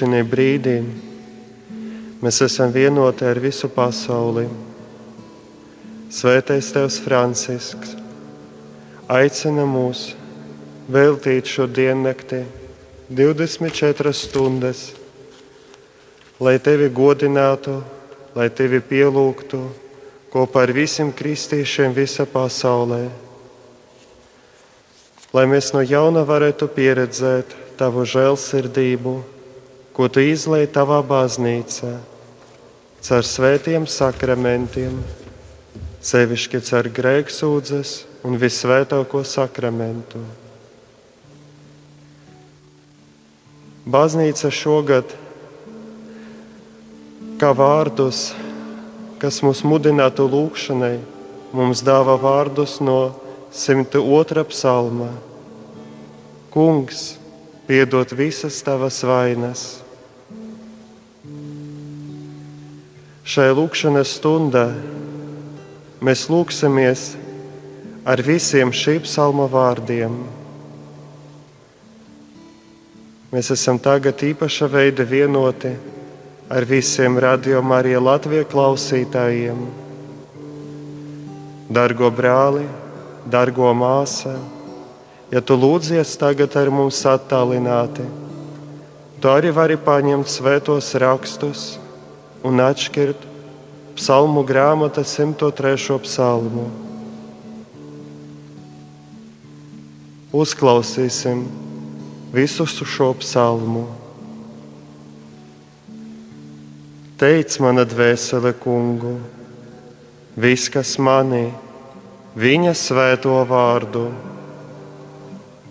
šī brīdī mēs esam vienoti ar visu pasauli. Svētais Tevs Francisks aicina mūs veltīt šo diennakti 24 stundas, lai Tevi godinātu, lai Tevi pielūgtu kopā ar visiem kristiešiem visā pasaulē. Lai mēs no jauna varētu pieredzēt Tavu žēlsirdību, ko Tu izlēji Tavā baznīcā, caur svētiem sakramentiem, sevišķi caur grēksūdzes un visvētāko sakramentu. Baznīca šogad, kā vārdus, kas mūs mudinātu lūgšanai, mums dāvā vārdus no 102. psalma. Kungs, piedod visas tavas vainas. Šai lūkšanas stundā mēs lūksimies ar visiem šī psalma vārdiem. Mēs esam tagad īpaša veida vienoti ar visiem radījumā arī Latvijas klausītājiem. Dargo brāli, dargo māsa, ja tu lūdzies tagad ar mums attālināti, tu arī vari paņemt svētos rakstus un atšķirt psalmu grāmata 103. psalmu. Uzklausīsim visu šo psalmu. Teic mana dvēsele kungu, viss, kas manī, viņa svēto vārdu.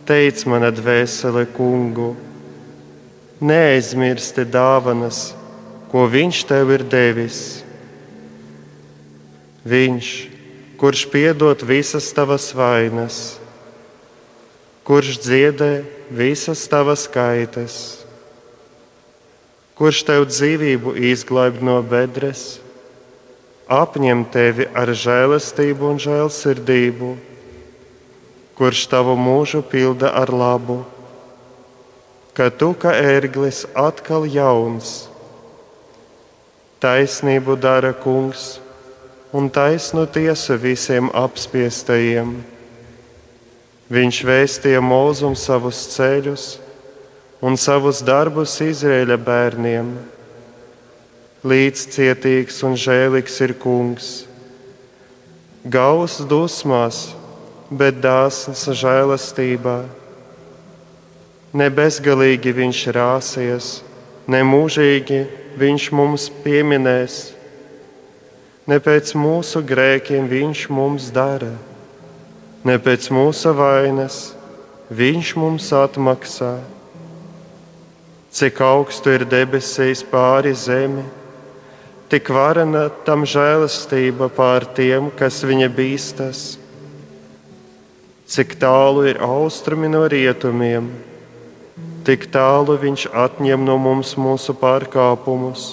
Teic mana dvēsele kungu, neaizmirsti dāvanas, ko viņš tev ir devis. Viņš, kurš piedod visas tavas vainas, kurš dziedē visas tavas kaitas, kurš tev dzīvību izglāb no bedres, apņem tevi ar žēlastību un žēlsirdību, kurš tavu mūžu pilda ar labu, ka tu kā ērglis atkal jauns. Taisnību dara kungs un taisnu tiesu visiem apspiestajiem. Viņš vēstīja mūzum savus ceļus un savus darbus Izraēļa bērniem. Līdzcietīgs un žēlīgs ir kungs, gauss dusmās, bet dāsns žēlastībā. Ne bezgalīgi viņš rāsies, ne mūžīgi viņš mums pieminēs, ne pēc mūsu grēkiem viņš mums dara, ne pēc mūsu vainas viņš mums atmaksā. Cik augstu ir debesīs pāri zemi, tik varena tam žēlastība pār tiem, kas viņa bīstas. Cik tālu ir austrumi no rietumiem, tik tālu viņš atņem no mums mūsu pārkāpumus.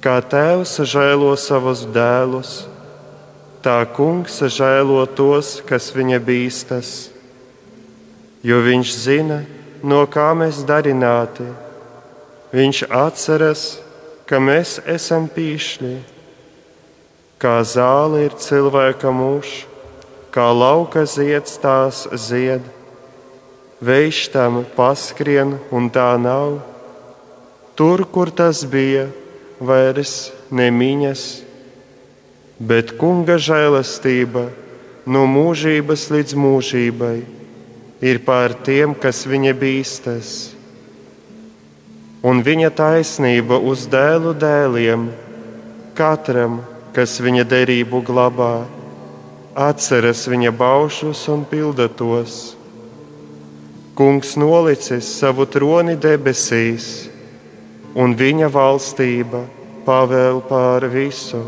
Kā tēvs žēlo savus dēlus, tā kungs žēlo tos, kas viņa bīstas, jo viņš zina no kā mēs darināti. Viņš atceras, ka mēs esam pīšļi, kā zāle ir cilvēka mūžs, kā lauka zieds tās zied. Vējš tam paskrien un tā nav. Tur, kur tas bija, vairs nemiņas, bet kunga žēlastība no mūžības līdz mūžībai ir pār tiem, kas viņa bīstas. Un viņa taisnība uz dēlu dēliem, katram, kas viņa derību glabā, atceras viņa baušus un pilda tos. Kungs nolicis savu troni debesīs, un viņa valstība pavēl pār visu.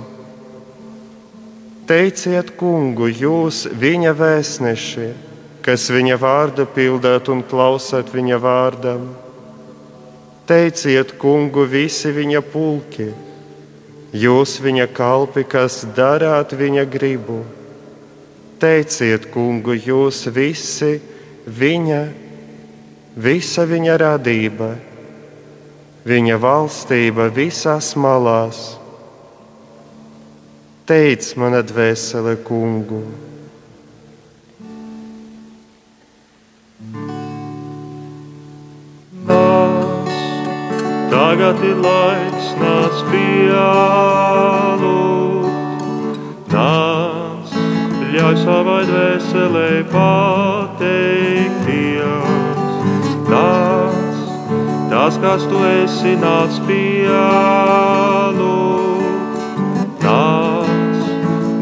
Teiciet kungu, jūs viņa vēstneši, kas viņa vārdu pildāt un klausāt viņa vārdam. Teiciet kungu visi viņa pulki, jūs viņa kalpi, kas darāt viņa gribu. Teiciet kungu, jūs visi viņa, visa viņa radība, viņa valstība visās malās Teic, mana dvēsele, kungu. Nāc, tagad ir laiks, nāc pielūgt. Nāc, ļauj savai dvēselē pateikties. Nāc, tas, kas tu esi, nāc pielūgt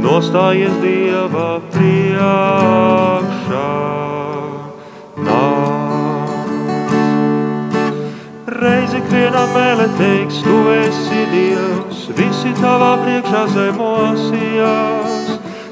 nostājies Dieva priekšā. Reizi ikvienam mēlē teiks, tu esi Dievs, visi tavā priekšā zemosījās.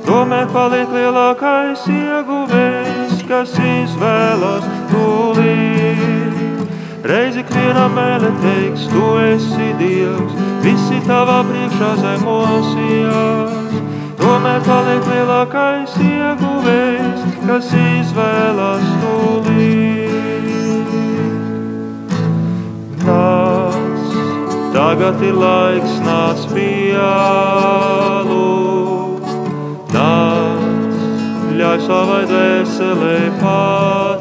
Tomēr paliek lielākais ieguvējs, kas izvēlas tūlīt. Reizi ikvienam mēlē teiks, tu esi Dievs, visi tavā priekšā zemosījās. Tomēr paliek lielākais ieguvējs, kas izvēlas tūlīt. Nāc, tagad ir laiks, nāc pielūgt. Nāc, ļauj savai dvēselē pateikties.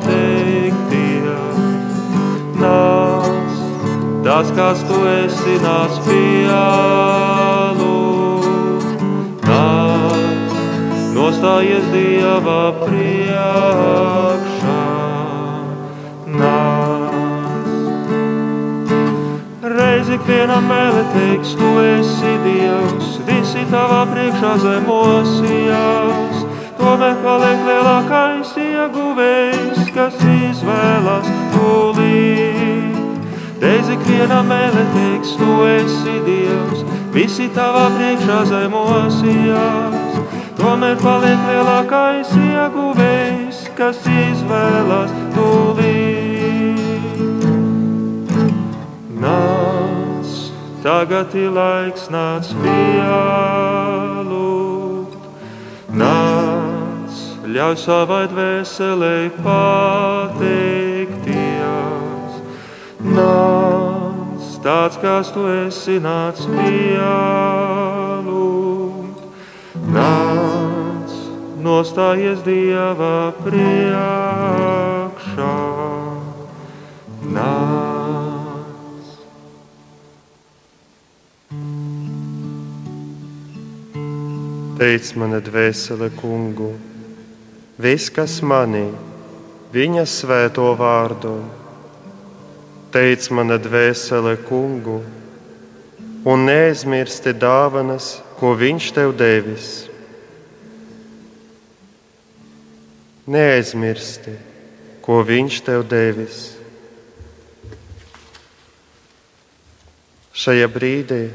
Nāc, tas, kas tu esi, nāc pielūgt. nostājies Dieva priekšā. Nāc. Reiz ikvienam mēlē teiks, tu esi Dievs, visi tavā priekšā zemosījās. Tomēr paliek lielākais ieguvējs, kas izvēlas tūlīt. Reiz ikvienam mēlē teiks, tu esi Dievs, visi tavā priekšā zemosījās. Tomēr paliek lielākais ieguvējs, kas izvēlas tūlīt. Nāc, tagad ir laiks, nāc pielūgt. Nāc, ļauj savai dvēselē pateikties. Nāc, tāds, kas tu esi, nāc pielūgt. Nāc, nostājies Dieva priekšā. Nāc. Teic man, dvēsele, kungu, viss, kas manī, viņa svēto vārdu. Teic man, dvēsele, kungu, un neaizmirsti dāvanas, ko viņš tev devis neaizmirsti, ko Viņš tev devis. Šajā brīdī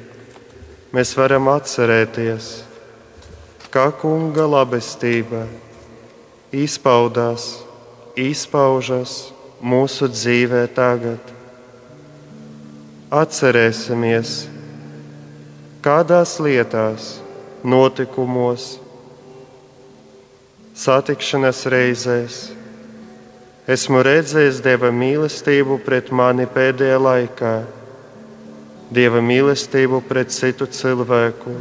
mēs varam atcerēties, kā Kunga labestība izpaudās, izpaužas mūsu dzīvē tagad. Atcerēsimies, kādās lietās, notikumos, satikšanās reizēs, Esmu redzējis Dieva mīlestību pret mani pēdējā laikā, Dieva mīlestību pret citu cilvēku.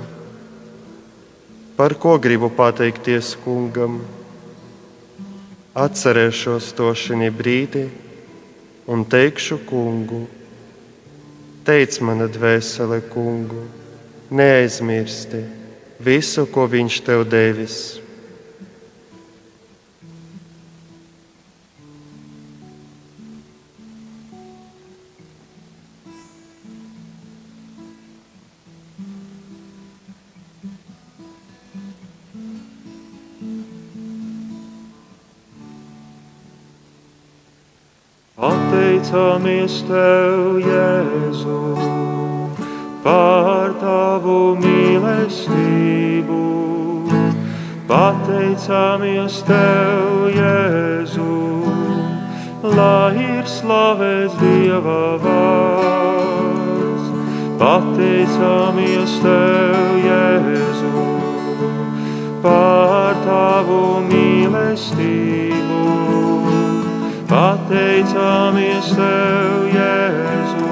Par ko gribu pateikties kungam? Atcerēšos to šī brīdī un teikšu kungu. Teic mana dvēsele kungu, neaizmirsti visu, ko viņš tev devis. Pateicamies Tev, Jēzu, par Tavu mīlestību. Pateicamies Tev, Jēzu, lai ir slavēts Dieva vārds. Pateicamies Tev, Jēzu, par Tavu mīlestību Pateicamies Tev, Jēzu,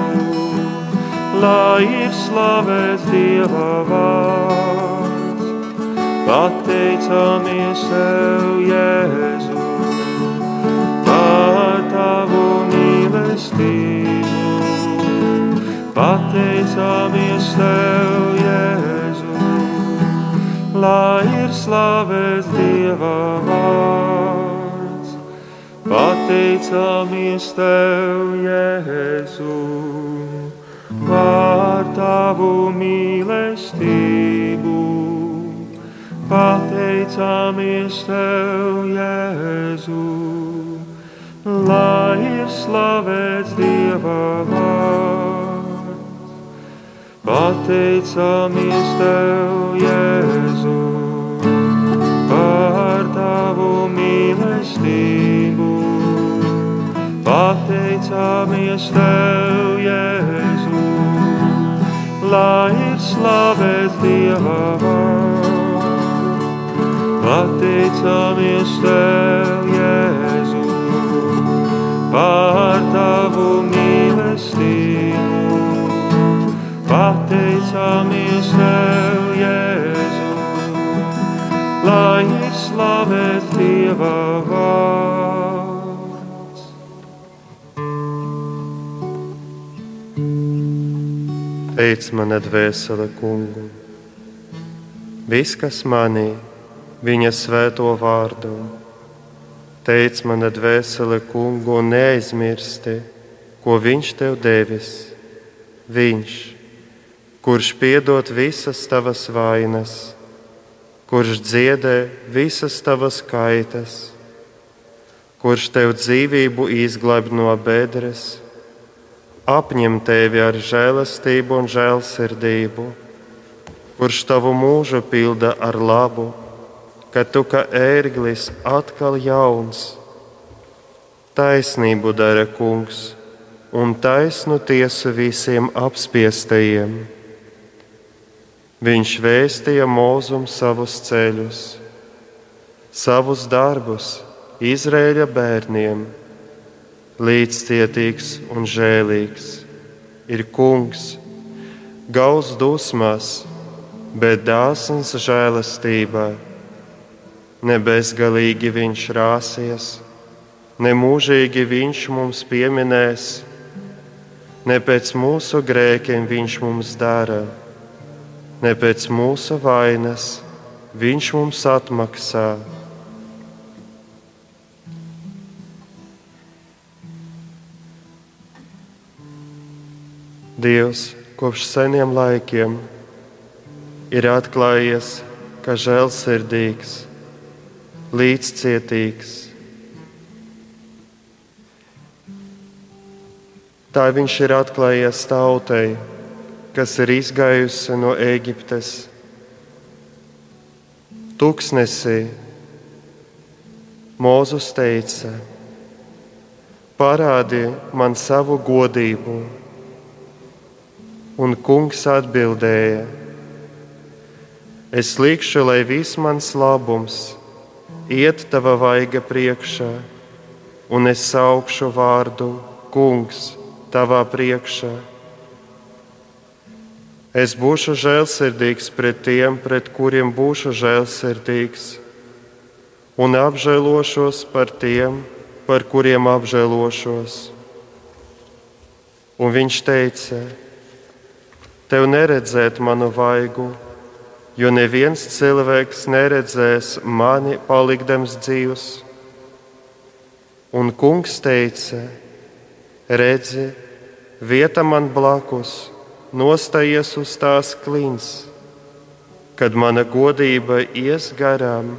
lai ir slavēts Dieva vārds. Pateicamies Tev, Jēzu, par Tavu mīlestību. Pateicamies Tev, Jēzu, lai ir slavēts Dieva vārds. Pateicamies Tev, Jēzu, par Tavu mīlestību. Pateicamies Tev, Jēzu, lai ir slavēts Dieva vārds. Pateicamies Tev, Jēzu, Pateicamies Tev, Jēzu, lai ir slavēts Dieva vārds. Pateicamies Tev, Jēzu, par Tavu mīlestību. Pateicamies Tev, Jēzu, lai ir slavēts Dieva Teic mana dvēsele kungu, viss, kas manī, viņa svēto vārdu. Teic mana dvēsele kungu un neaizmirsti, ko viņš tev devis. Viņš, kurš piedod visas tavas vainas, kurš dziedē visas tavas kaitas, kurš tev dzīvību izglāb no bedres apņem tevi ar žēlastību un žēlsirdību, kurš tavu mūžu pilda ar labu, ka tu kā ērglis atkal jauns. Taisnību dara kungs un taisnu tiesu visiem apspiestajiem. Viņš vēstīja mūzum savus ceļus, savus darbus Izraēļa bērniem līdzcietīgs un žēlīgs. Ir kungs, gauss dusmās, bet dāsns žēlastībā. Ne bezgalīgi viņš rāsies, ne mūžīgi viņš mums pieminēs, ne pēc mūsu grēkiem viņš mums dara, ne pēc mūsu vainas viņš mums atmaksā Dievs kopš seniem laikiem ir atklājies kā žēlsirdīgs, līdzcietīgs. Tā viņš ir atklājies tautai, kas ir izgājusi no Eģiptes. Tuksnesī Mūzus teica: Parādi man savu godību Un kungs atbildēja: Es likšu, lai viss mans labums iet tava vaiga priekšā, un es saukšu vārdu Kungs tavā priekšā. Es būšu žēlsirdīgs pret tiem, pret kuriem būšu žēlsirdīgs, un apžēlošos par tiem, par kuriem apžēlošos. Un viņš teica: Tev neredzēt manu vaigu, jo neviens cilvēks neredzēs mani palikdams dzīvs. Un kungs teica: Redzi, vieta man blakus, nostājies uz tās klints. Kad mana godība ies garām,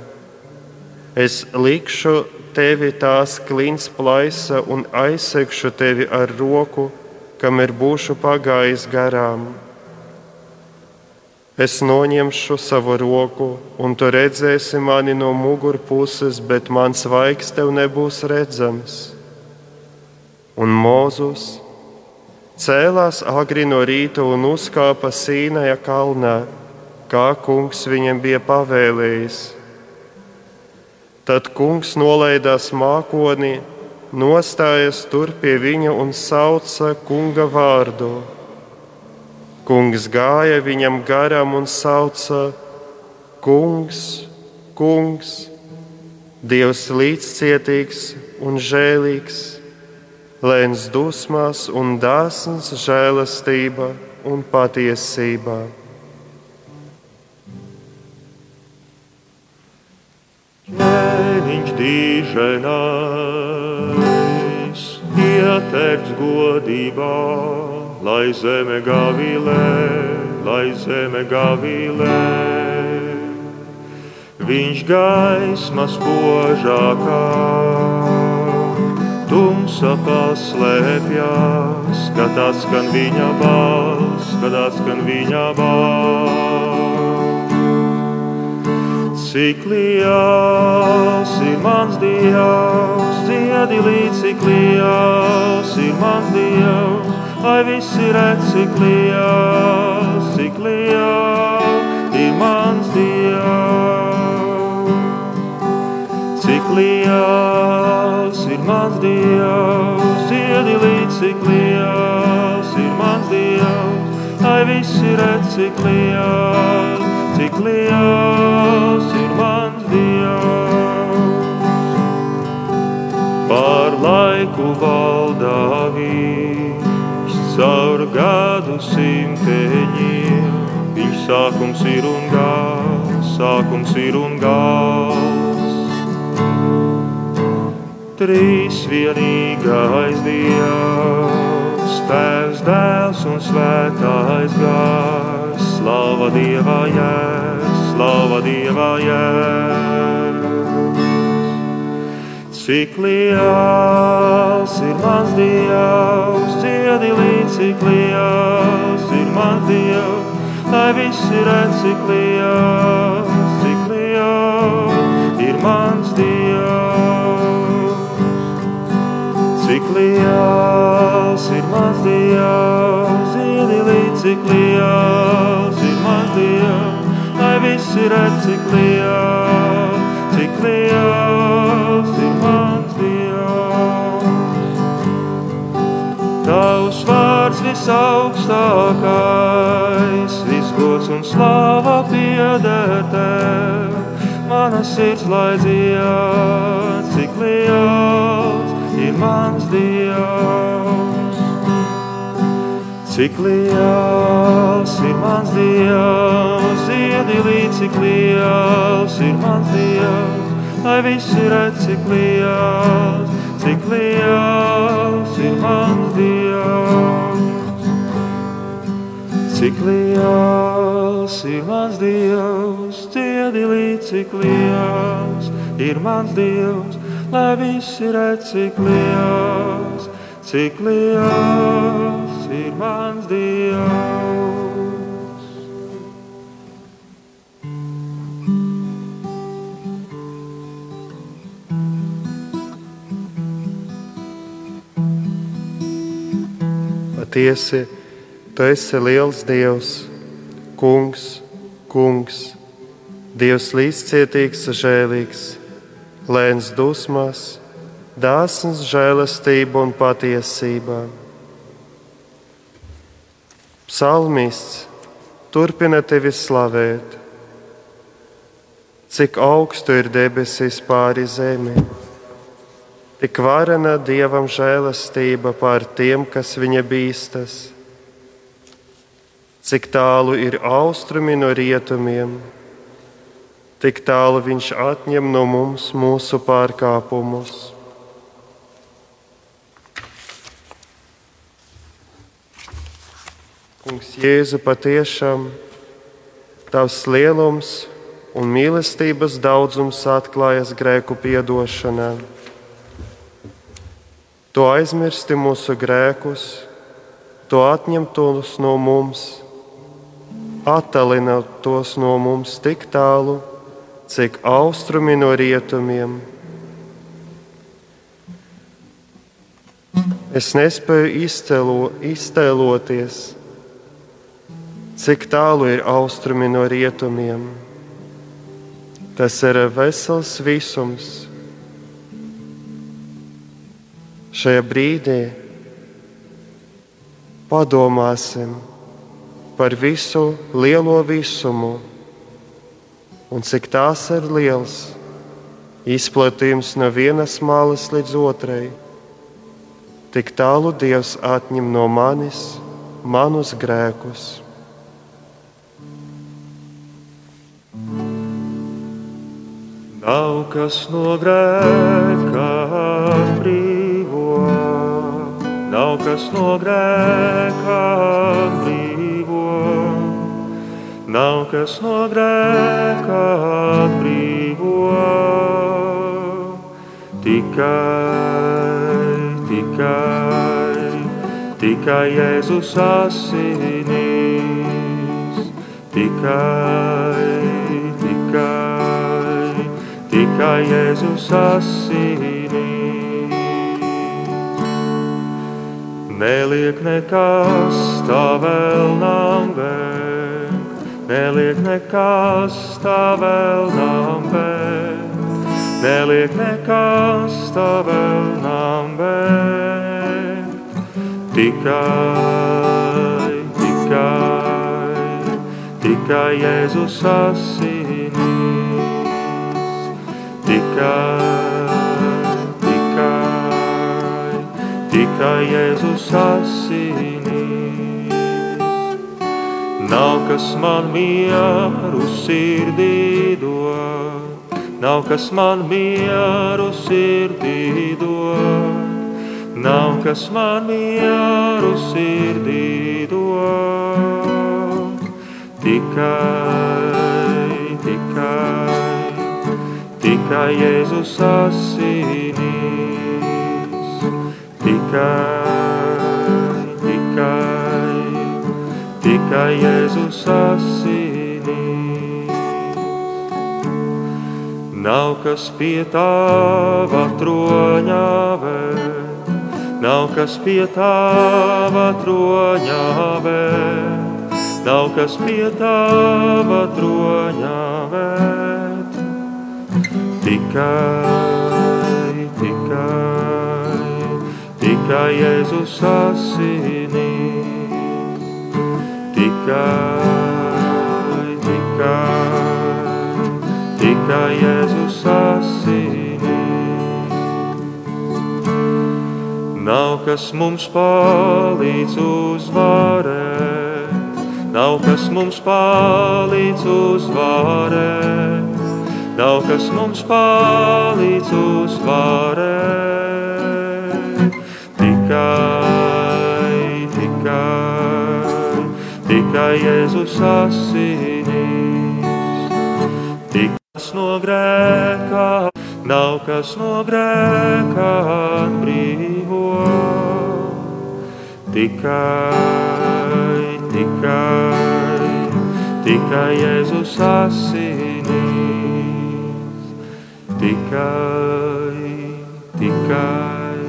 es likšu tevi tās klints plaisa un aizsegšu tevi ar roku, kam ir būšu pagājis garām. Es noņemšu savu roku, un tu redzēsi mani no mugurpuses, bet mans vaigs tev nebūs redzams. Un Mozus cēlās agri no rīta un uzkāpa Sīnaja kalnā, kā kungs viņam bija pavēlējis. Tad kungs nolaidās mākonī, nostājas tur pie viņa un sauca kunga vārdu. Kungs gāja viņam garām un sauca: Kungs, kungs, Dievs līdzcietīgs un žēlīgs, lēns dusmās un dāsns žēlastība un patiesībā. Ķēniņš dīženais, ieterts godībā lai zeme gavilē, lai zeme gavilē. Viņš gaismas spožākā, tumsa paslēpjas, kad atskan viņa balss, kad atskan viņa balss. Cik liels ir mans dievs, dziedi līdz cik liels ir mans dievs lai visi redz, cik liels, cik liels ir mans Dievs. Cik liels ir mans Dievs, dziedi līdz, cik liels ir mans Dievs, lai visi redz, cik liels, cik liels caur gadu simteņiem. Viņš sākums ir un gals, sākums ir un gals. Trīs vienīgais Dievs, Tēvs, Dēls un Svētais Gars, slava Dievā jēs, slava Dievā jēs. Cik liels ir mans Dievs, dziedi līdz cik liels ir mans Dievs, lai visi redz, cik liels, cik liels ir mans Dievs. Cik liels ir mans Dievs, dziedi līdz cik liels ir mans Dievs, lai visi redz, cik liels, cik liels vārds visaugstākais, visgods un slāva pieder tev. Mana sirds lai dzied, cik liels ir mans Dievs. Cik liels ir mans Dievs, ziedi līdz cik liels ir mans Dievs, lai visi redz, cik liels, cik liels ir mans Dievs. Cik liels ir mans Dievs, ciedi līdz cik liels ir mans Dievs, lai visi redz, cik liels, cik liels ir mans Dievs. Patiesi, tu esi liels Dievs, Kungs, Kungs, Dievs līdzcietīgs, žēlīgs, lēns dusmās dāsns, žēlastība un patiesība. Psalmists turpina tevi slavēt, cik augstu ir debesis pāri zemi. Tik varena dievam žēlastība pār tiem, kas viņa bīstas. Cik tālu ir austrumi no rietumiem, tik tālu viņš atņem no mums mūsu pārkāpumus. Kungs, Jēzu, patiešām tavs lielums un mīlestības daudzums atklājas grēku piedošanā. Tu aizmirsti mūsu grēkus, tu atņem tos no mums, attālina tos no mums tik tālu, cik austrumi no rietumiem. Es nespēju iztēlo, iztēloties cik tālu ir austrumi no rietumiem. Tas ir vesels visums. Šajā brīdī padomāsim par visu lielo visumu un cik tās ir liels izplatījums no vienas malas līdz otrai. Tik tālu Dievs atņem no manis manus grēkus. Nav kas no grēka brīvo, nav kas no grēka brīvo, nav kas no grēka brīvo. Tikai, tikai, tikai Jēzus asinīs, tikai tikai Jēzus asinīs. Neliek nekas tā vēl nav vērt, neliek nekas tā vēl nav vērt, neliek nekas tā vēl nav vērt. Tikai, tikai, tikai Jēzus asinīs tikai, tikai, tikai Jēzus asinīs. Nav kas man mieru sirdī dod, nav kas man mieru sirdī dod, nav kas man mieru sirdī dod. Tikai, tikai tikai Jēzus asinīs, tikai, tikai Jēzus asinīs. Nav kas pie tava troņa vēl, nav kas pie tava troņa vēl, nav kas pie tava troņa vēl tikai, tikai, tikai Jēzus asinīs. Tikai, tikai, tikai Jēzus asinīs. Nav kas mums palīdz uzvarēt, nav kas mums palīdz uzvarēt nav kas mums palīdz uzvarēt. Tikai, tikai Jēzus asinīs. Tikas no grēkā, nav kas no grēkā brīvo. Tikai, tikai, tikai Jēzus asinīs tikai, tikai,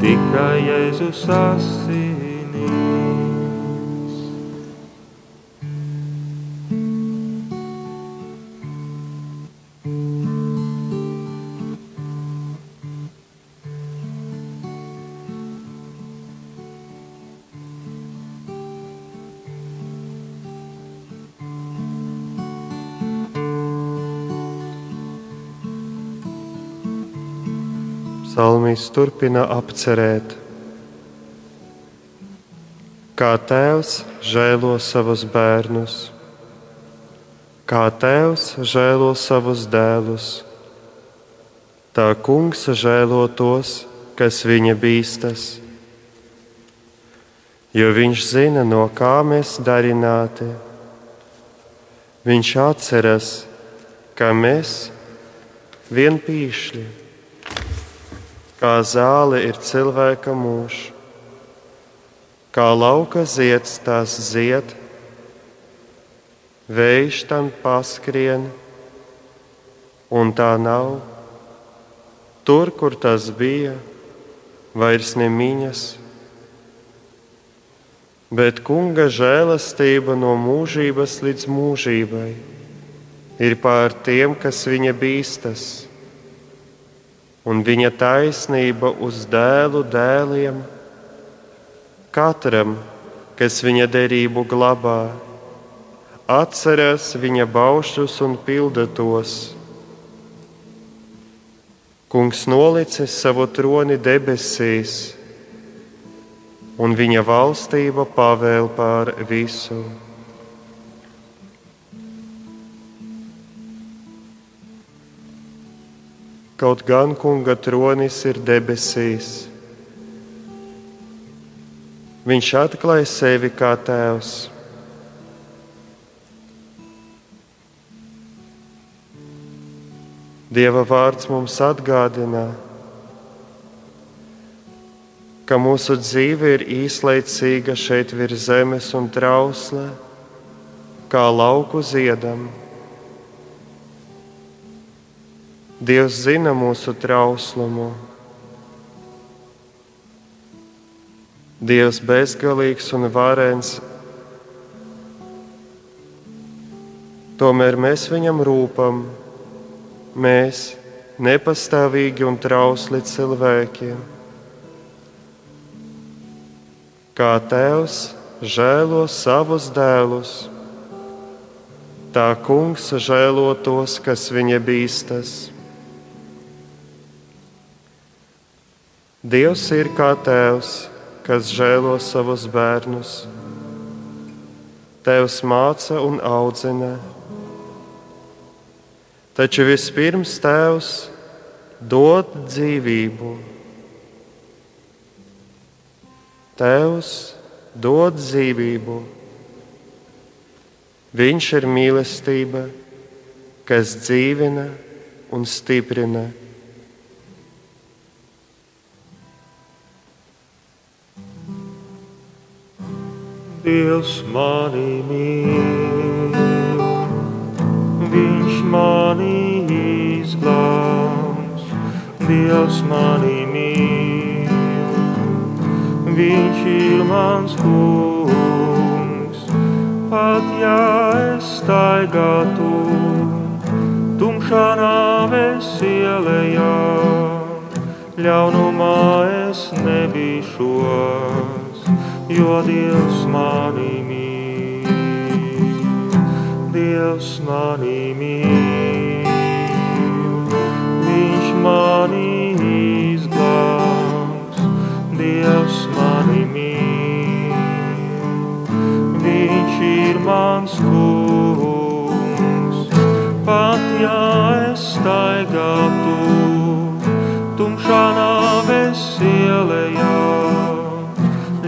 tikai Jēzus asinīs. Psalmīs turpina apcerēt, kā tēvs žēlo savus bērnus, kā tēvs žēlo savus dēlus. Tā kungs žēlo tos, kas viņa bīstas, jo viņš zina, no kā mēs darināti. Viņš atceras, ka mēs vienpīšļi, kā zāle ir cilvēka mūžs, kā lauka zieds tās zied, vējš tam paskrien, un tā nav. Tur, kur tas bija, vairs nemiņas, bet kunga žēlastība no mūžības līdz mūžībai ir pār tiem, kas viņa bīstas, un viņa taisnība uz dēlu dēliem, katram, kas viņa derību glabā, atcerās viņa baušus un pilda tos. Kungs nolicis savu troni debesīs, un viņa valstība pavēl pār visu. Kaut gan kunga tronis ir debesīs, viņš atklāja sevi kā tēvs. Dieva vārds mums atgādina, ka mūsu dzīve ir īslaicīga šeit virs zemes un trausla, kā lauku ziedam. Dievs zina mūsu trauslumu. Dievs bezgalīgs un varens. Tomēr mēs viņam rūpam mēs, nepastāvīgi un trausli cilvēki. Kā Tēvs žēlo savus dēlus, tā Kungs žēlo tos, kas viņa bīstas. Dievs ir kā Tēvs, kas žēlo savus bērnus. Tēvs māca un audzina Taču vispirms Tēvs dod dzīvību. Tēvs dod dzīvību. Viņš ir mīlestība, kas dzīvina un stiprina. Dievs manī mīl. Viņš mani izglābs, Dievs mani mīl. Viņš ir mans kungs, pat ja es staigātu tumšā nāves ielējā, ļaunumā es nebīšos, jo Dievs mani mīl. Dievs manī mīl, Viņš mani izglābs, Dievs mani mīl, Viņš ir mans kungs, pat ja es staigātu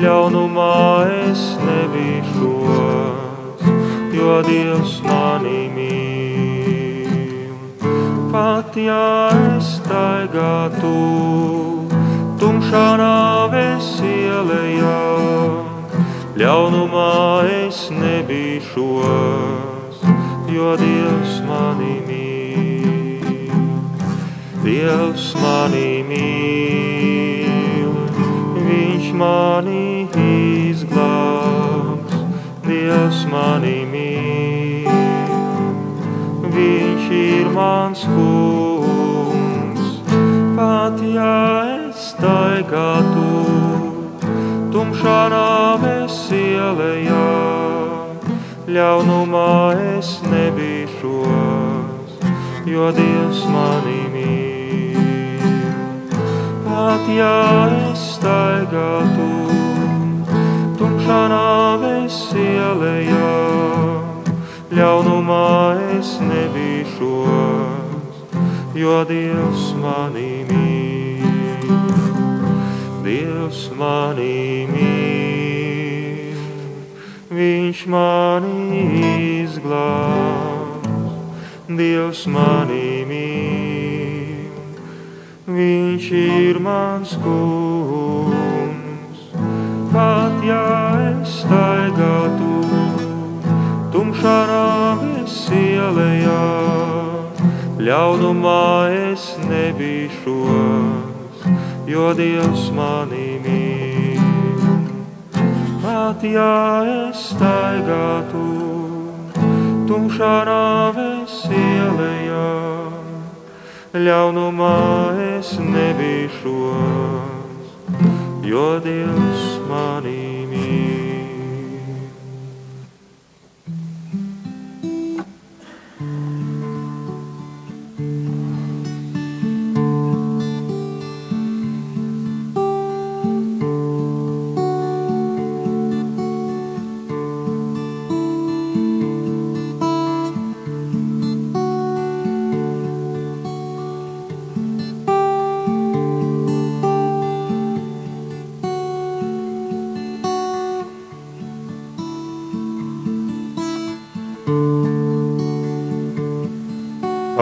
ļaunumā es nebīšos jo Dievs mani mīl. Pat ja es staigātu tumšā nāves ielējā, ļaunumā es nebīšos, jo Dievs mani mīl. Dievs mani mīl, Viņš mani izglābs, Dievs mani mīl. Viņš ir mans kungs, pat ja es staigātu tumšā nāves ielējā, ļaunumā es nebīšos, jo Dievs mani mīl. Pat ja es staigātu tumšā nāves ielējā, ļaunumā es nebīšos, jo Dievs manī mīl. Dievs manī mīl, Viņš mani izglābs, Dievs manī mīl, Viņš ir mans kungs, pat ja es staigātu tumšā rāvis ielējā, ļaunumā es nebīšos, jo Dievs manī mīl. Pat ja es staigātu tumšā rāvis ielējā, ļaunumā es nebīšos, jo Dievs manī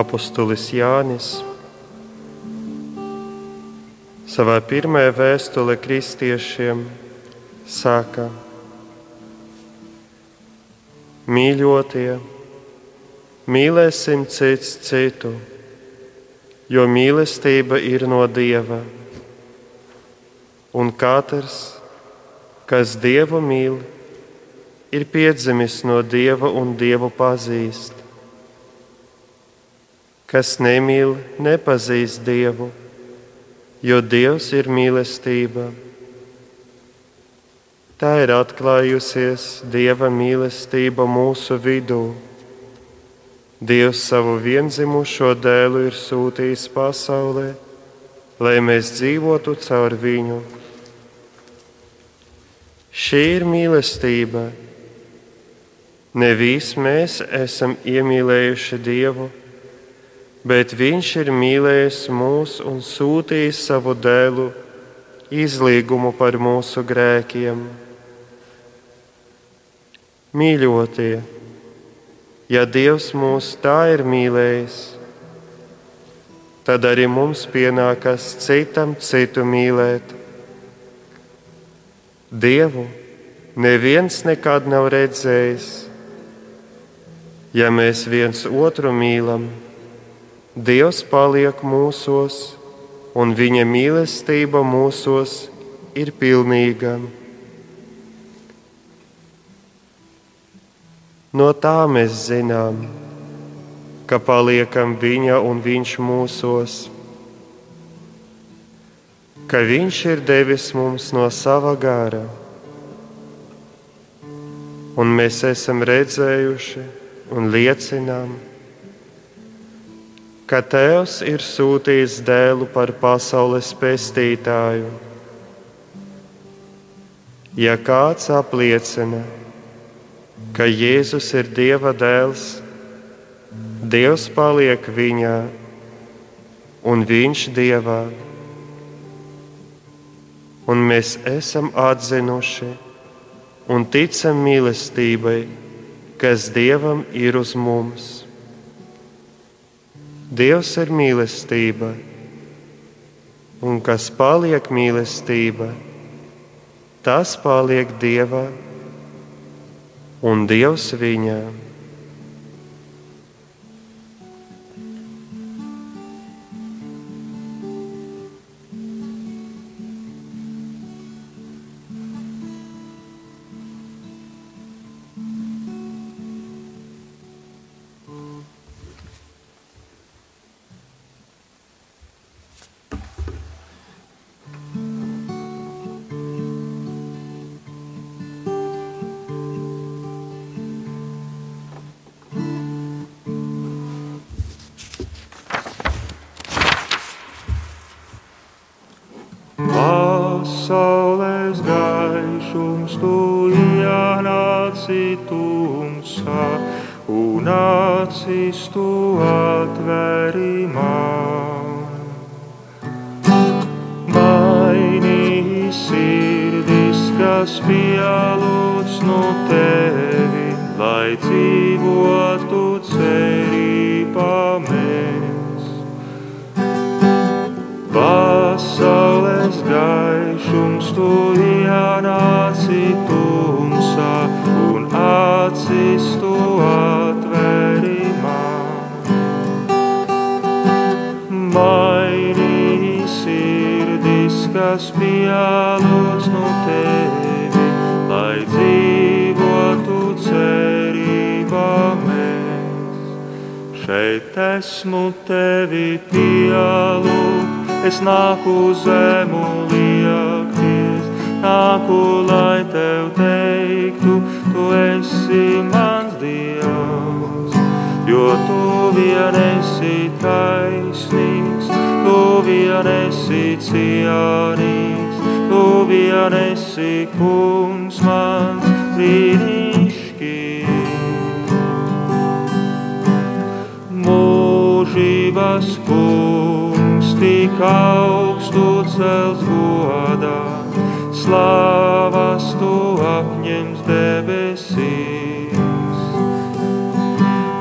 Apostolis Jānis savā pirmajā vēstulē kristiešiem saka: Mīļotie, mīlēsim cits citu, jo mīlestība ir no Dieva. Un katrs, kas Dievu mīl, ir piedzimis no Dieva un Dievu pazīst. Kas nemīl, nepazīst Dievu, jo Dievs ir mīlestība. Tā ir atklājusies Dieva mīlestība mūsu vidū. Dievs savu vienzimušo dēlu ir sūtījis pasaulē, lai mēs dzīvotu caur viņu. Šī ir mīlestība. Nevis mēs esam iemīlējuši Dievu, bet Viņš ir mīlējis mūs un sūtījis savu dēlu izlīgumu par mūsu grēkiem. Mīļotie, ja Dievs mūs tā ir mīlējis, tad arī mums pienākas citam citu mīlēt. Dievu neviens nekad nav redzējis. Ja mēs viens otru mīlam, Dievs paliek mūsos, un Viņa mīlestība mūsos ir pilnīga. No tā mēs zinām, ka paliekam Viņa un Viņš mūsos, ka Viņš ir devis mums no sava gara, un mēs esam redzējuši un liecinām, ka Tēvs ir sūtījis dēlu par pasaules pestītāju. Ja kāds apliecina, ka Jēzus ir Dieva dēls, Dievs paliek viņā un viņš Dievā. Un mēs esam atzinuši un ticam mīlestībai, kas Dievam ir uz mums. Dievs ir mīlestība, un kas paliek mīlestība, tas paliek Dievā un Dievs viņā. Pasaules gaišums tu ienāci tumsā, un acis tu atveri man. Mainīji sirdis, kas pielūdz no tevi, lai dzīvotu tu ienāci tumsā, un acis tu atveri man. Mainīji sirdis, kas pielūdz no tevi, lai dzīvotu cerībā mēs. Šeit esmu tevi pielūgt, es nāku zemu nāku, lai tev teiktu, tu esi mans Dievs, jo tu vien esi taisnīgs, tu vien esi cienīgs, tu vien esi kungs mans brīnišķīgs. Mūžības kungs tik augstu cels godā, slāvas tu apņems debesīs.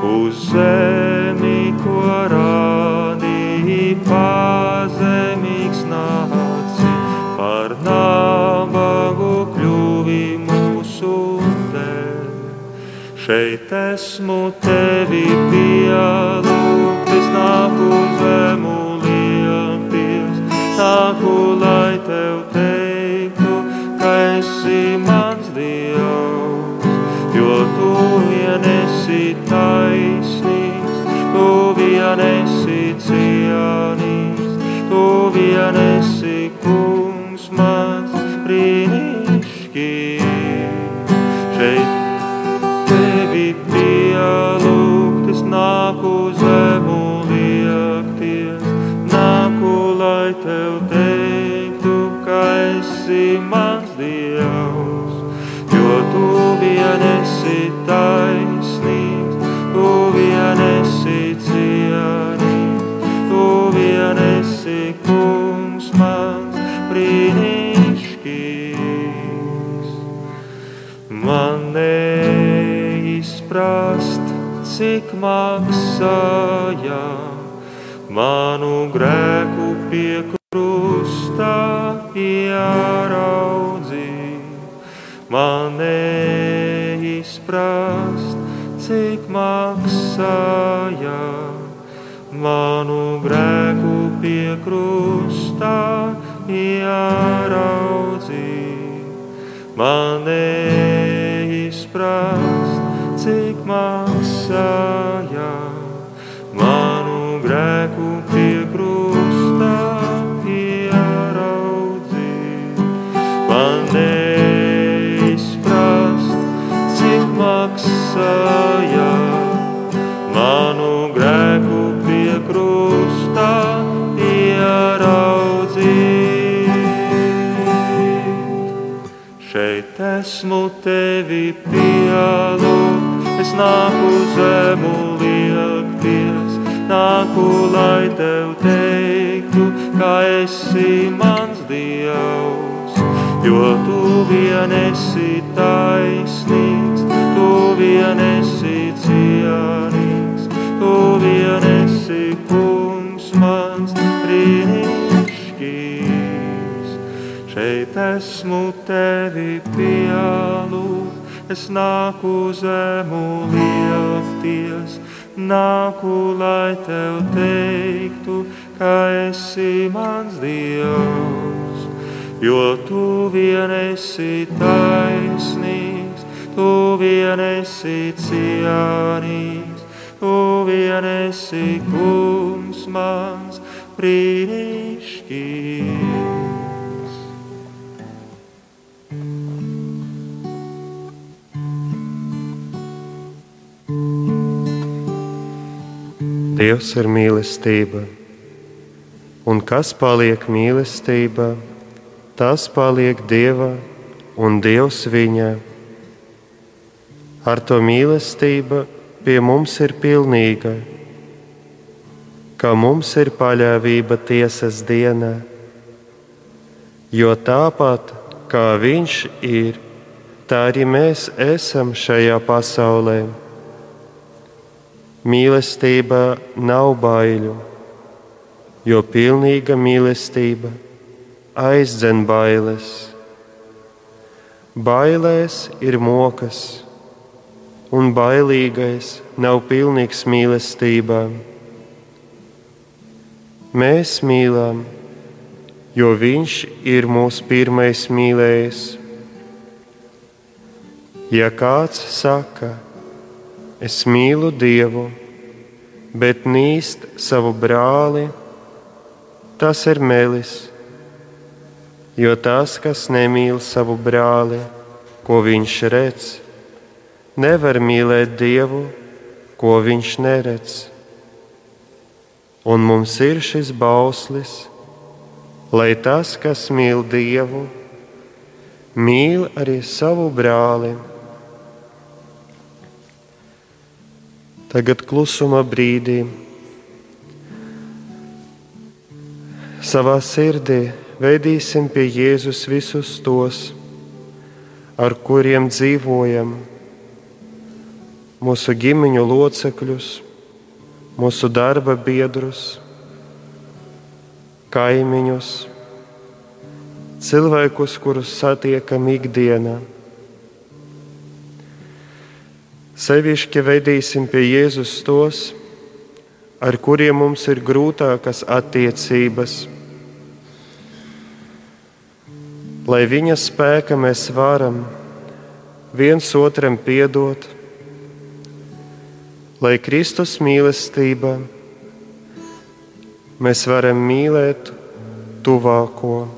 Uz zemi, ko radīja pazemīgs nāci, par nabagu kļuvi mūsu dēļ. Šeit esmu tevi pielūgt, es maksāja manu grēku pie krusta ieraudzīt. Man neizprast, cik maksāja manu grēku pie krusta ieraudzīt. Man neizprast, esmu tevi pielūgt, es nāku zemu liekties, nāku, lai tev teiktu, ka esi mans Dievs, jo tu vien esi taisnīgs, tu vien esi cienīgs, tu vien esi Šeit esmu tevi pielūgt, es nāku zemu liekties, nāku, lai tev teiktu, ka esi mans Dievs, jo tu vien esi taisnīgs, tu vien esi cienīgs, tu vien esi kungs mans brīnišķīgs. Dievs ir mīlestība, un kas paliek mīlestība, tas paliek Dieva un Dievs viņā. Ar to mīlestība pie mums ir pilnīga, ka mums ir paļāvība tiesas dienā, jo tāpat kā Viņš ir, tā arī mēs esam šajā pasaulē. Mīlestība nav baiļu, jo pilnīga mīlestība aizdzen bailes. Bailēs ir mokas un bailīgais nav pilnīgs mīlestībā. Mēs mīlam, jo Viņš ir mūsu pirmais mīlējs. Ja kāds saka, es mīlu Dievu, bet nīst savu brāli, tas ir melis. Jo tas, kas nemīl savu brāli, ko viņš redz, nevar mīlēt Dievu, ko viņš neredz. Un mums ir šis bauslis, lai tas, kas mīl Dievu, mīl arī savu brāli. Tagad klusuma brīdī savā sirdī veidīsim pie Jēzus visus tos, ar kuriem dzīvojam mūsu ģimeņu locekļus, mūsu darba biedrus, kaimiņus, cilvēkus, kurus satiekam ikdienā. Sevišķi veidīsim pie Jēzus tos, ar kuriem mums ir grūtākas attiecības. Lai viņa spēka mēs varam viens otram piedot, lai Kristus mīlestībā mēs varam mīlēt tuvāko.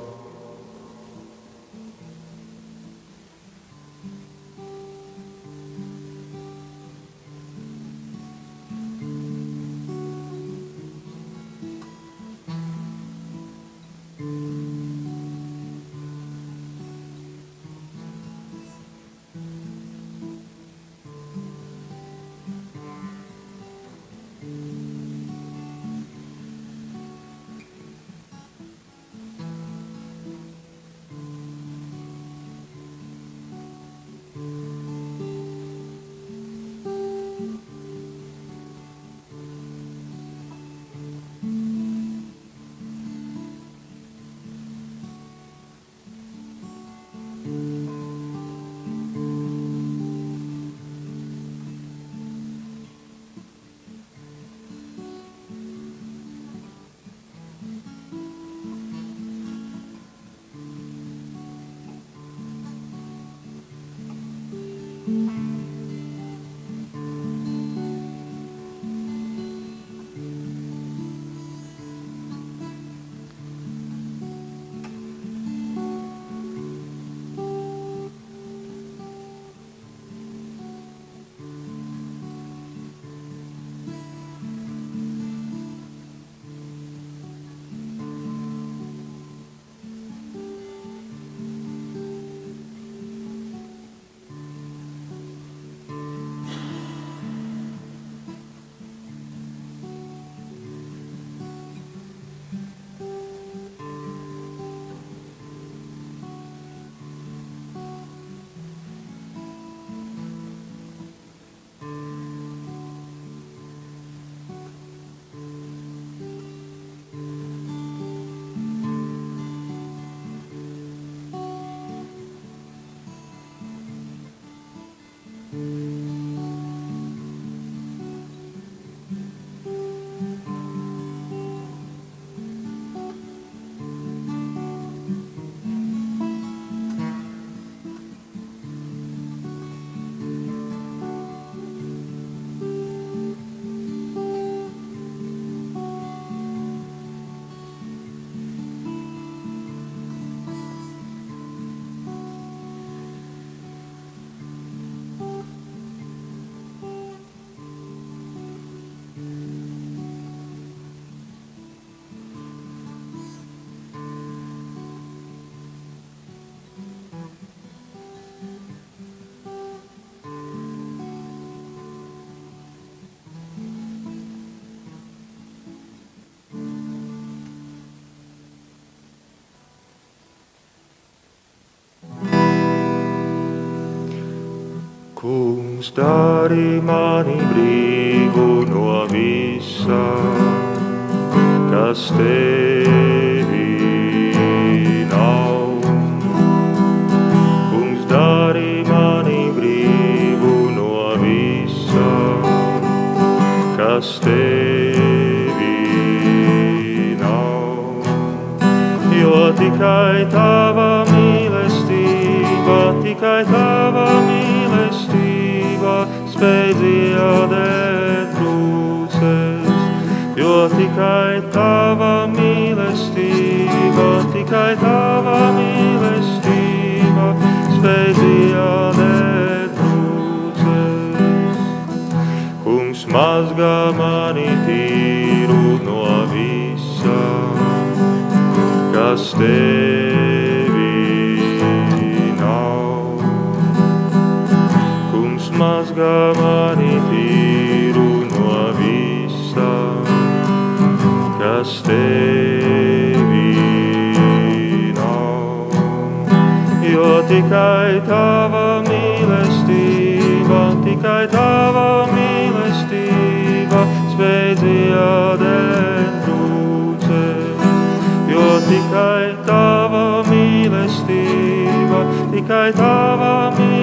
Kungs dari mani brīvu no visa, kas tevi nav. Kungs dari mani brīvu no visa, kas tevi nav. Jo tikai tava mīlestība, tikai tava mīlestība dziedēt trūces. Jo tikai tava mīlestība, tikai tava mīlestība dziedēt trūces. Kungs mazgā mani tīru no visa, kas tevi Kungs mazgā mani tīru no visa, kas tevi nav. Jo tikai tava mīlestība, tikai tava mīlestība spēj dziedēt trūces. Jo tikai tava mīlestība, tikai tava mīlestība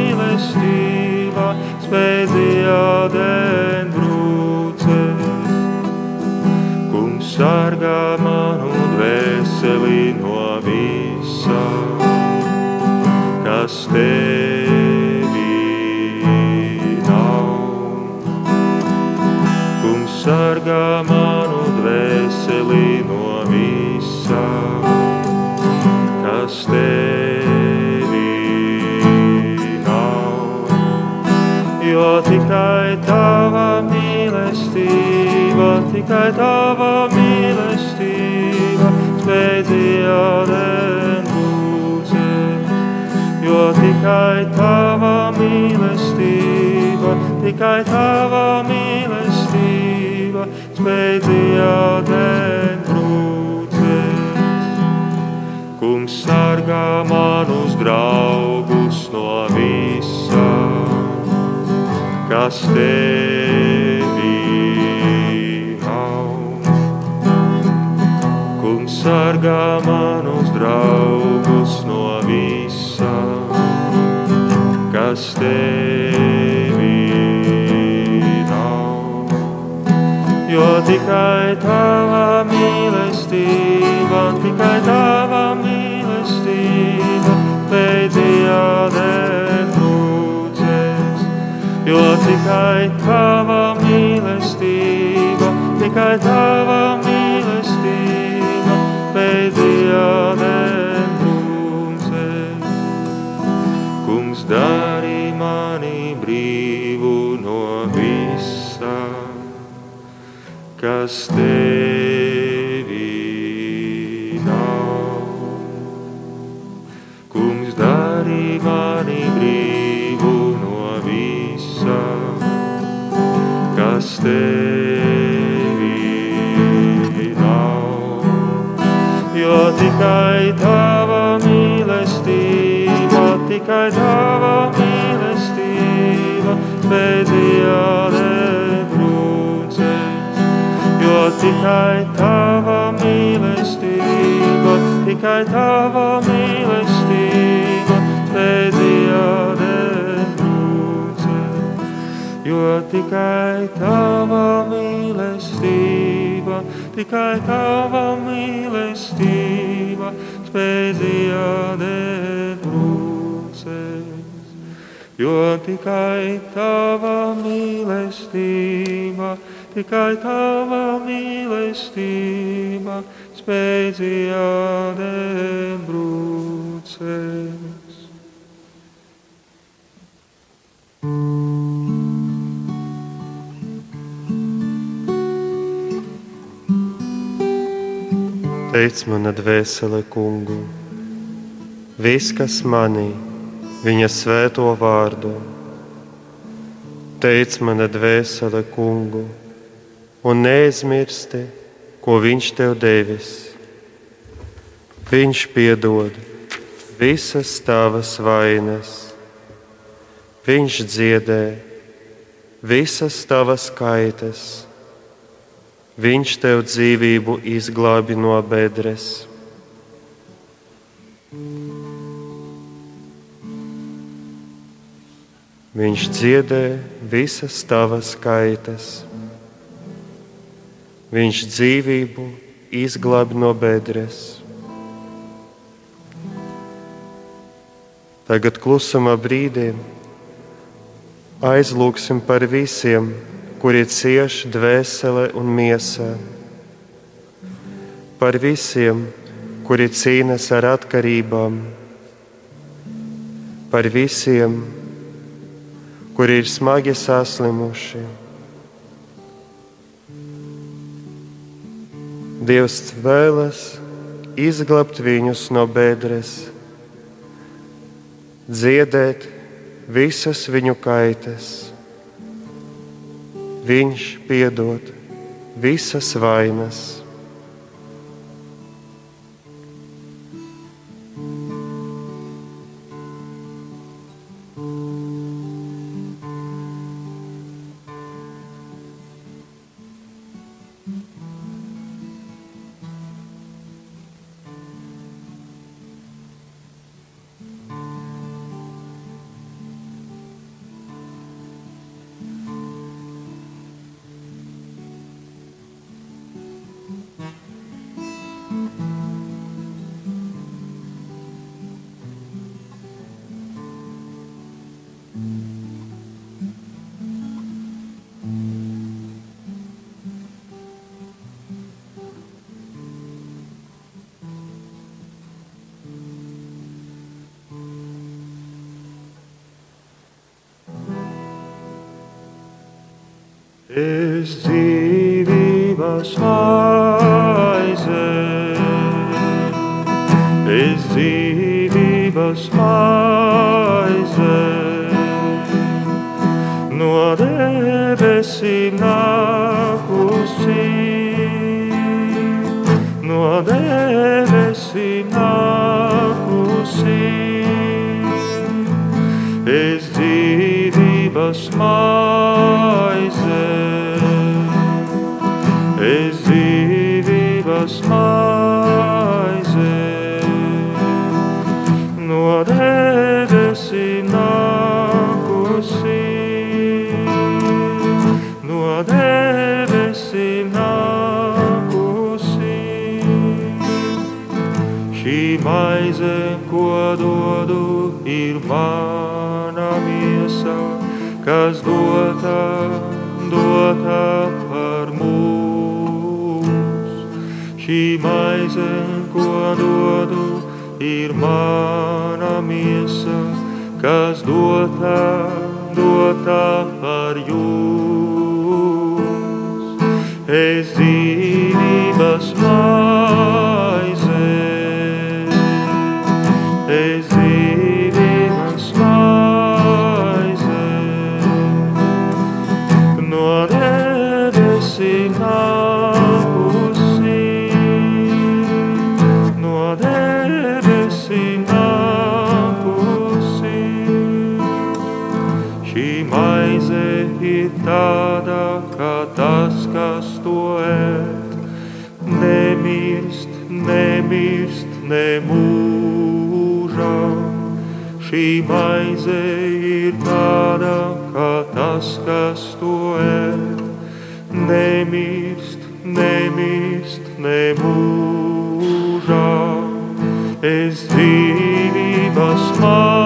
spēj dziedēt trūces. Kungs sargā manu dvēseli no visa, kas tevi tikai tava mīlestība spēj dziedēt trūces. Jo tikai tava mīlestība, tikai tava mīlestība spēj dziedēt trūces. Kungs sargā manus draugus no visa, kas tevi Kungs sargā manus draugus no visa, kas tevi nav. Jo tikai tava mīlestība, tikai tava mīlestība dziedēt trūces. Jo tikai tava mīlestība, tikai tava mīlestība spēj dziedēt trūces. Kungs dari mani brīvu no visa, kas tevi nav. Kungs dari mani brīvu no visa, kas tevi tikai tava mīlestība, tikai tava mīlestība dziedēt trūces. Jo tikai tava mīlestība, tikai tava mīlestība dziedēt trūces. Jo tikai tava mīlestība, tikai tava mīlestība spēj dziedēt trūces. Jo tikai tava mīlestība, tikai tava mīlestība spēj dziedēt brūces. Teic mana dvēsele kungu, viss, kas manī, viņa svēto vārdu. Teic mana dvēsele kungu, un neaizmirsti, ko viņš tev devis. Viņš piedod visas tavas vainas, Viņš dziedē visas tavas kaitas, viņš tev dzīvību izglābi no bedres. Viņš dziedē visas tavas kaitas. Viņš dzīvību izglāb no bedres. Tagad klusumā brīdī aizlūgsim par visiem, kuri cieš dvēselē un miesā. Par visiem, kuri cīnās ar atkarībām, par visiem, kuri ir smagi saslimuši. Dievs vēlas izglābt viņus no bedres, dziedēt visas viņu kaitas. Viņš piedod visas vainas. Es dzīvības maize. Es dzīvības maize, no debesīm nākusi, no debesīm nākusi. Šī maize, ko dodu, ir mana miesa, kas dota, dota par mūsu. Šī maize, ko dodu, ir mana miesa, kas dota, dota par jūs. Es dzīvības maize, Šī maize ir tāda, kā tas, kas to ēd, nemirst, nemirst, nemūžam. Es dzīvības maize,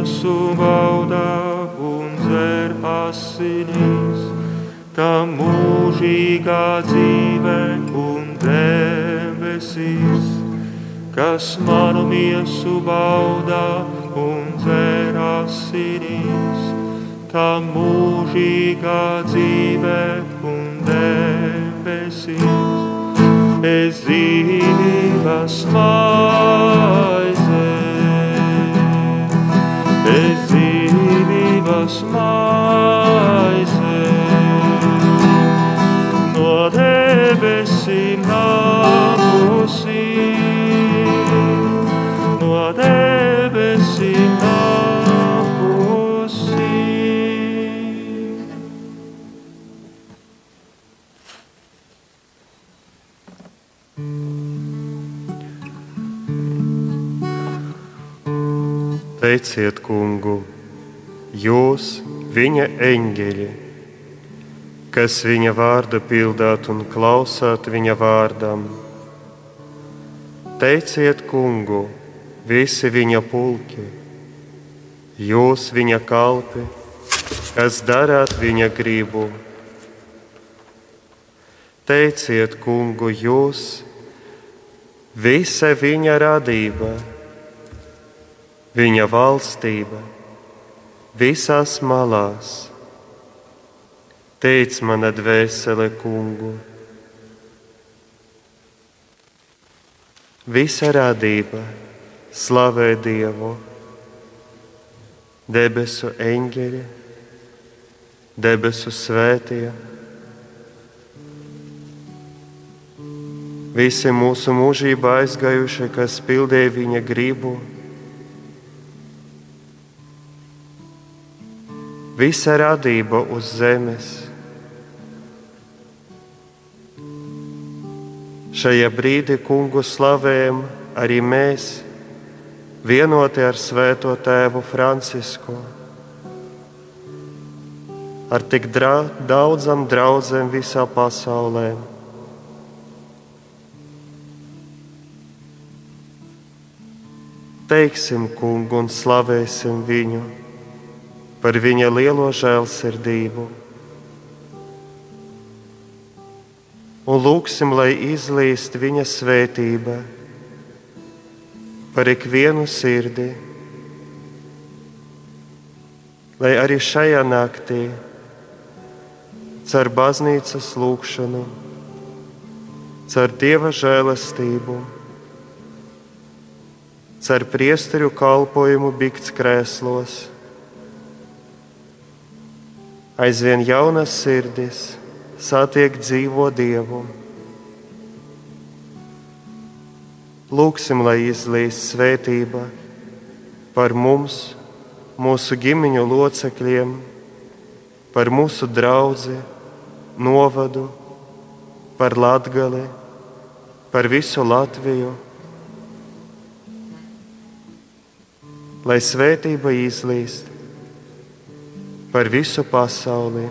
miesu baudā un dzer asinīs, tam mūžīgā dzīve un debesīs, kas manu miesu baudā un dzer asinīs, tam mūžīgā dzīve un debesīs, dzīvības maize, es dzīvības maize, no debesīm nākusi, no debesīm nākusi. Teiciet, kungu, jūs, viņa eņģeļi, kas viņa vārdu pildāt un klausāt viņa vārdam. Teiciet, kungu, visi viņa pulki, jūs, viņa kalpi, kas darāt viņa gribu. Teiciet, kungu, jūs, visa viņa radība viņa valstība visās malās. Teic mana dvēsele, kungu, visa radība slavē Dievu, debesu eņģeļi, debesu svētie. Visi mūsu mūžībā aizgājušie, kas pildīja viņa gribu, visa radība uz zemes. Šajā brīdī kungu slavējam arī mēs, vienoti ar Svēto Tēvu Francisku, ar tik daudzam draugiem visā pasaulē. Teiksim kungu un slavēsim viņu par viņa lielo žēlsirdību. Un lūgsim, lai izlīst viņa svētība par ikvienu sirdi, lai arī šajā naktī caur baznīcas lūgšanu, caur dieva žēlastību, caur priesteru kalpojumu bikts krēslos aizvien jaunas sirdis satiek dzīvo Dievu. Lūksim, lai izlīst svētība par mums, mūsu ģimeņu locekļiem, par mūsu draugu, novadu, par Latviju, par visu Latviju. Lai svētība izlīst par visu pasauli.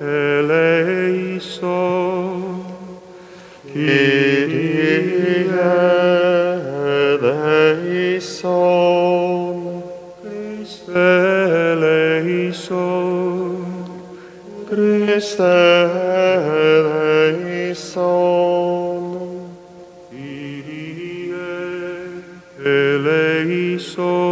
eleison, eleison,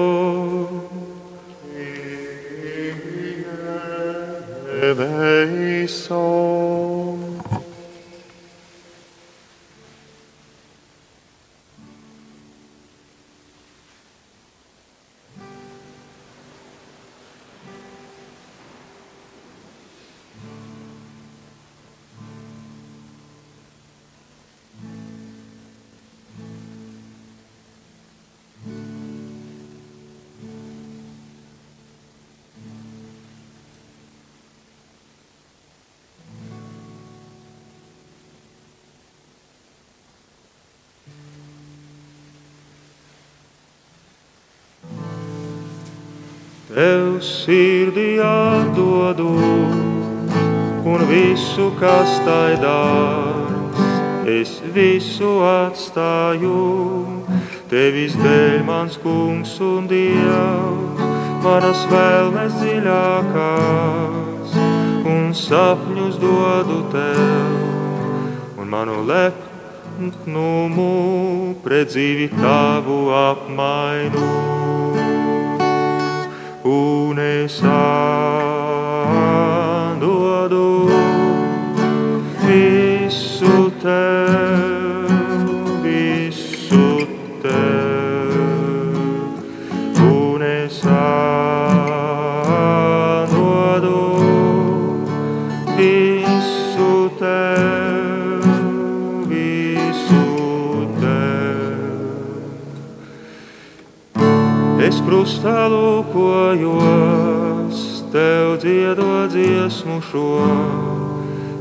Tev sirdī atdodu un visu, kas tai dārgs, es visu atstāju. Tevis dēļ mans kungs un dievs, manas vēlmes dziļākās, un sapņus dodu tev, un manu lepnu lepnumu pret dzīvi tavu apmainu. Es atdodu visu tev, visu tev. Un es atdodu visu krustā lūkojos, tev dziedot dziesmu šo,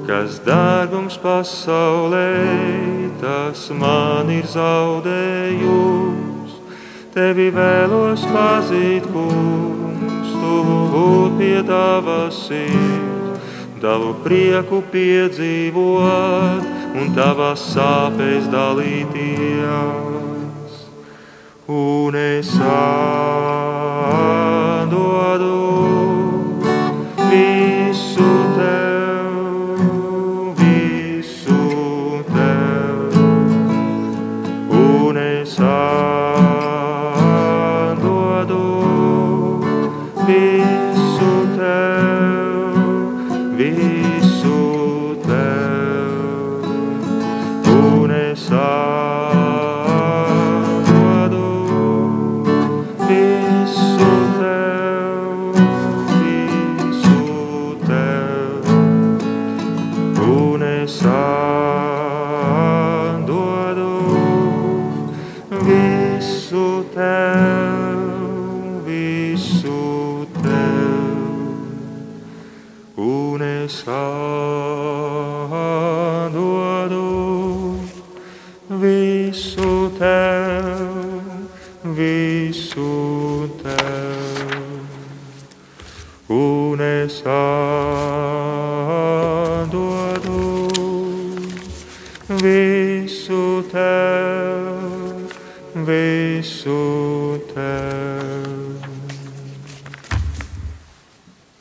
kas dārgums pasaulē, tas man ir zaudējums. Tevi vēlos pazīt, kungs, tuvu būt pie tavas sirds, tavu prieku piedzīvot un tavās sāpēs dalīties. Un es atdodu